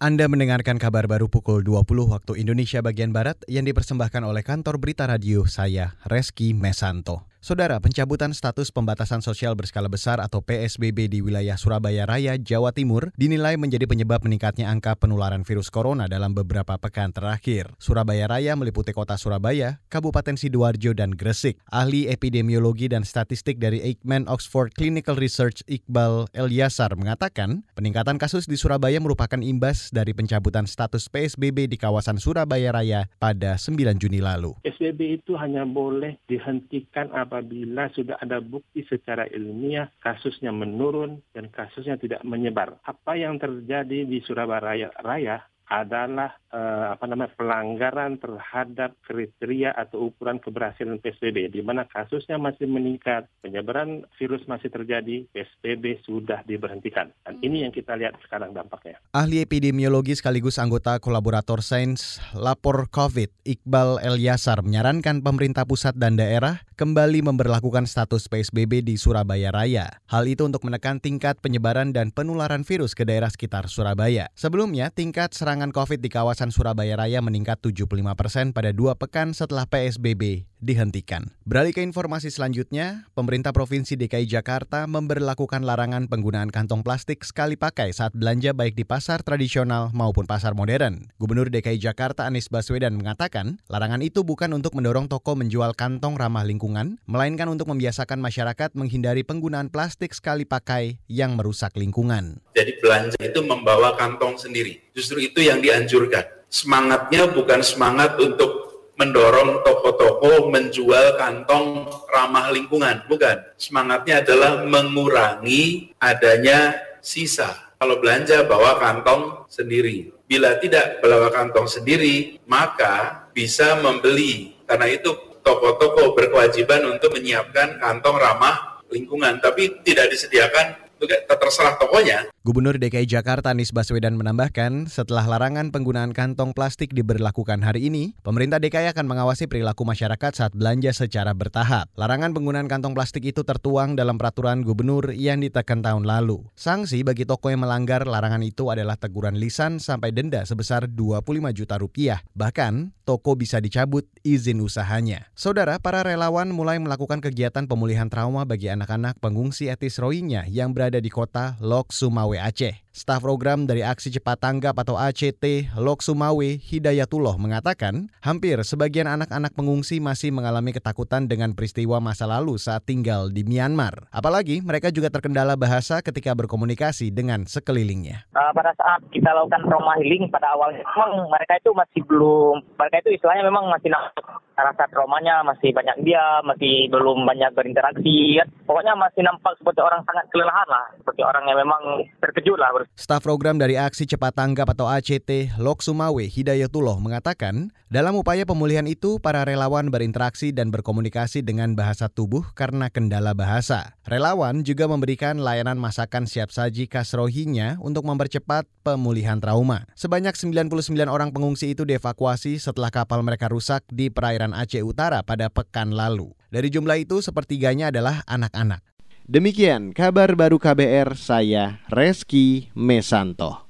Anda mendengarkan kabar baru pukul 20 waktu Indonesia bagian Barat yang dipersembahkan oleh kantor berita radio saya, Reski Mesanto. Saudara, pencabutan status pembatasan sosial berskala besar atau PSBB di wilayah Surabaya Raya, Jawa Timur dinilai menjadi penyebab meningkatnya angka penularan virus corona dalam beberapa pekan terakhir. Surabaya Raya meliputi kota Surabaya, Kabupaten Sidoarjo, dan Gresik. Ahli epidemiologi dan statistik dari Eijkman Oxford Clinical Research Iqbal Elyasar mengatakan, peningkatan kasus di Surabaya merupakan imbas dari pencabutan status PSBB di kawasan Surabaya Raya pada 9 Juni lalu. PSBB itu hanya boleh dihentikan apabila sudah ada bukti secara ilmiah kasusnya menurun dan kasusnya tidak menyebar. Apa yang terjadi di Surabaya Raya adalah uh, apa namanya pelanggaran terhadap kriteria atau ukuran keberhasilan PSBB di mana kasusnya masih meningkat, penyebaran virus masih terjadi, PSBB sudah diberhentikan. Dan ini yang kita lihat sekarang dampaknya. Ahli epidemiologi sekaligus anggota kolaborator sains lapor COVID Iqbal Elyasar menyarankan pemerintah pusat dan daerah kembali memperlakukan status PSBB di Surabaya Raya. Hal itu untuk menekan tingkat penyebaran dan penularan virus ke daerah sekitar Surabaya. Sebelumnya, tingkat serangan COVID di kawasan Surabaya Raya meningkat 75 persen pada dua pekan setelah PSBB dihentikan. Beralih ke informasi selanjutnya, pemerintah Provinsi DKI Jakarta memberlakukan larangan penggunaan kantong plastik sekali pakai saat belanja baik di pasar tradisional maupun pasar modern. Gubernur DKI Jakarta Anies Baswedan mengatakan, larangan itu bukan untuk mendorong toko menjual kantong ramah lingkungan, melainkan untuk membiasakan masyarakat menghindari penggunaan plastik sekali pakai yang merusak lingkungan. Jadi belanja itu membawa kantong sendiri. Justru itu yang dianjurkan. Semangatnya bukan semangat untuk mendorong toko-toko menjual kantong ramah lingkungan. Bukan. Semangatnya adalah mengurangi adanya sisa. Kalau belanja bawa kantong sendiri. Bila tidak bawa kantong sendiri, maka bisa membeli. Karena itu toko-toko berkewajiban untuk menyiapkan kantong ramah lingkungan, tapi tidak disediakan terserah tokonya. Gubernur DKI Jakarta Anies Baswedan menambahkan, setelah larangan penggunaan kantong plastik diberlakukan hari ini, pemerintah DKI akan mengawasi perilaku masyarakat saat belanja secara bertahap. Larangan penggunaan kantong plastik itu tertuang dalam peraturan gubernur yang ditekan tahun lalu. Sanksi bagi toko yang melanggar larangan itu adalah teguran lisan sampai denda sebesar 25 juta rupiah. Bahkan, toko bisa dicabut izin usahanya. Saudara, para relawan mulai melakukan kegiatan pemulihan trauma bagi anak-anak pengungsi etis Rohingya yang berada di kota Lok Sumawe, Aceh. Staf program dari Aksi Cepat Tanggap atau ACT Lok Sumawe Hidayatullah mengatakan, hampir sebagian anak-anak pengungsi masih mengalami ketakutan dengan peristiwa masa lalu saat tinggal di Myanmar. Apalagi mereka juga terkendala bahasa ketika berkomunikasi dengan sekelilingnya. Uh, pada saat kita lakukan trauma healing pada awalnya, memang mereka itu masih belum, mereka itu istilahnya memang masih rasa traumanya masih banyak dia, masih belum banyak berinteraksi. Ya. Pokoknya masih nampak seperti orang sangat kelelahan lah, seperti orang yang memang terkejut lah Staf program dari Aksi Cepat Tanggap atau ACT, Lok Sumawe Hidayatullah mengatakan, dalam upaya pemulihan itu, para relawan berinteraksi dan berkomunikasi dengan bahasa tubuh karena kendala bahasa. Relawan juga memberikan layanan masakan siap saji khas Rohingya untuk mempercepat pemulihan trauma. Sebanyak 99 orang pengungsi itu dievakuasi setelah kapal mereka rusak di perairan Aceh Utara pada pekan lalu. Dari jumlah itu, sepertiganya adalah anak-anak. Demikian kabar baru KBR saya Reski Mesanto.